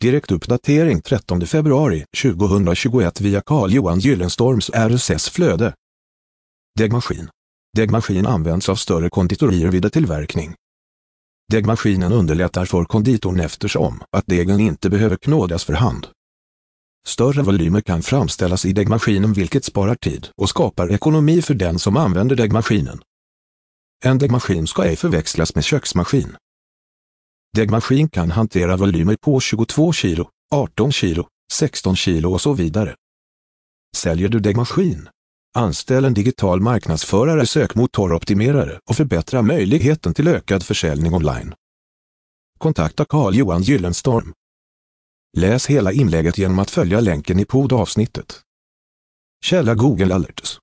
Direktuppdatering 13 februari 2021 via Carl-Johan Gyllenstorms RSS-flöde. Degmaskin. Degmaskin används av större konditorier vid tillverkning. Degmaskinen underlättar för konditorn eftersom att degen inte behöver knådas för hand. Större volymer kan framställas i degmaskinen vilket sparar tid och skapar ekonomi för den som använder degmaskinen. En degmaskin ska ej förväxlas med köksmaskin. Degmaskin kan hantera volymer på 22 kilo, 18 kilo, 16 kilo och så vidare. Säljer du degmaskin? Anställ en digital marknadsförare, sökmotoroptimerare och förbättra möjligheten till ökad försäljning online. Kontakta Carl-Johan Gyllenstorm. Läs hela inlägget genom att följa länken i poddavsnittet. Källa Google Alerts